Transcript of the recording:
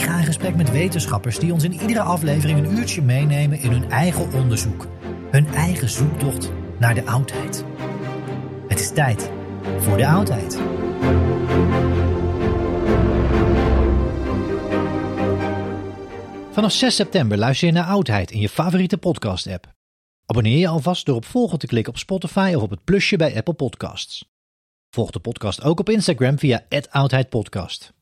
Ik ga in gesprek met wetenschappers die ons in iedere aflevering een uurtje meenemen in hun eigen onderzoek. Hun eigen zoektocht naar de oudheid. Het is tijd voor de oudheid. Vanaf 6 september luister je naar Oudheid in je favoriete podcast-app. Abonneer je alvast door op volgen te klikken op Spotify of op het plusje bij Apple Podcasts. Volg de podcast ook op Instagram via @oudheidpodcast.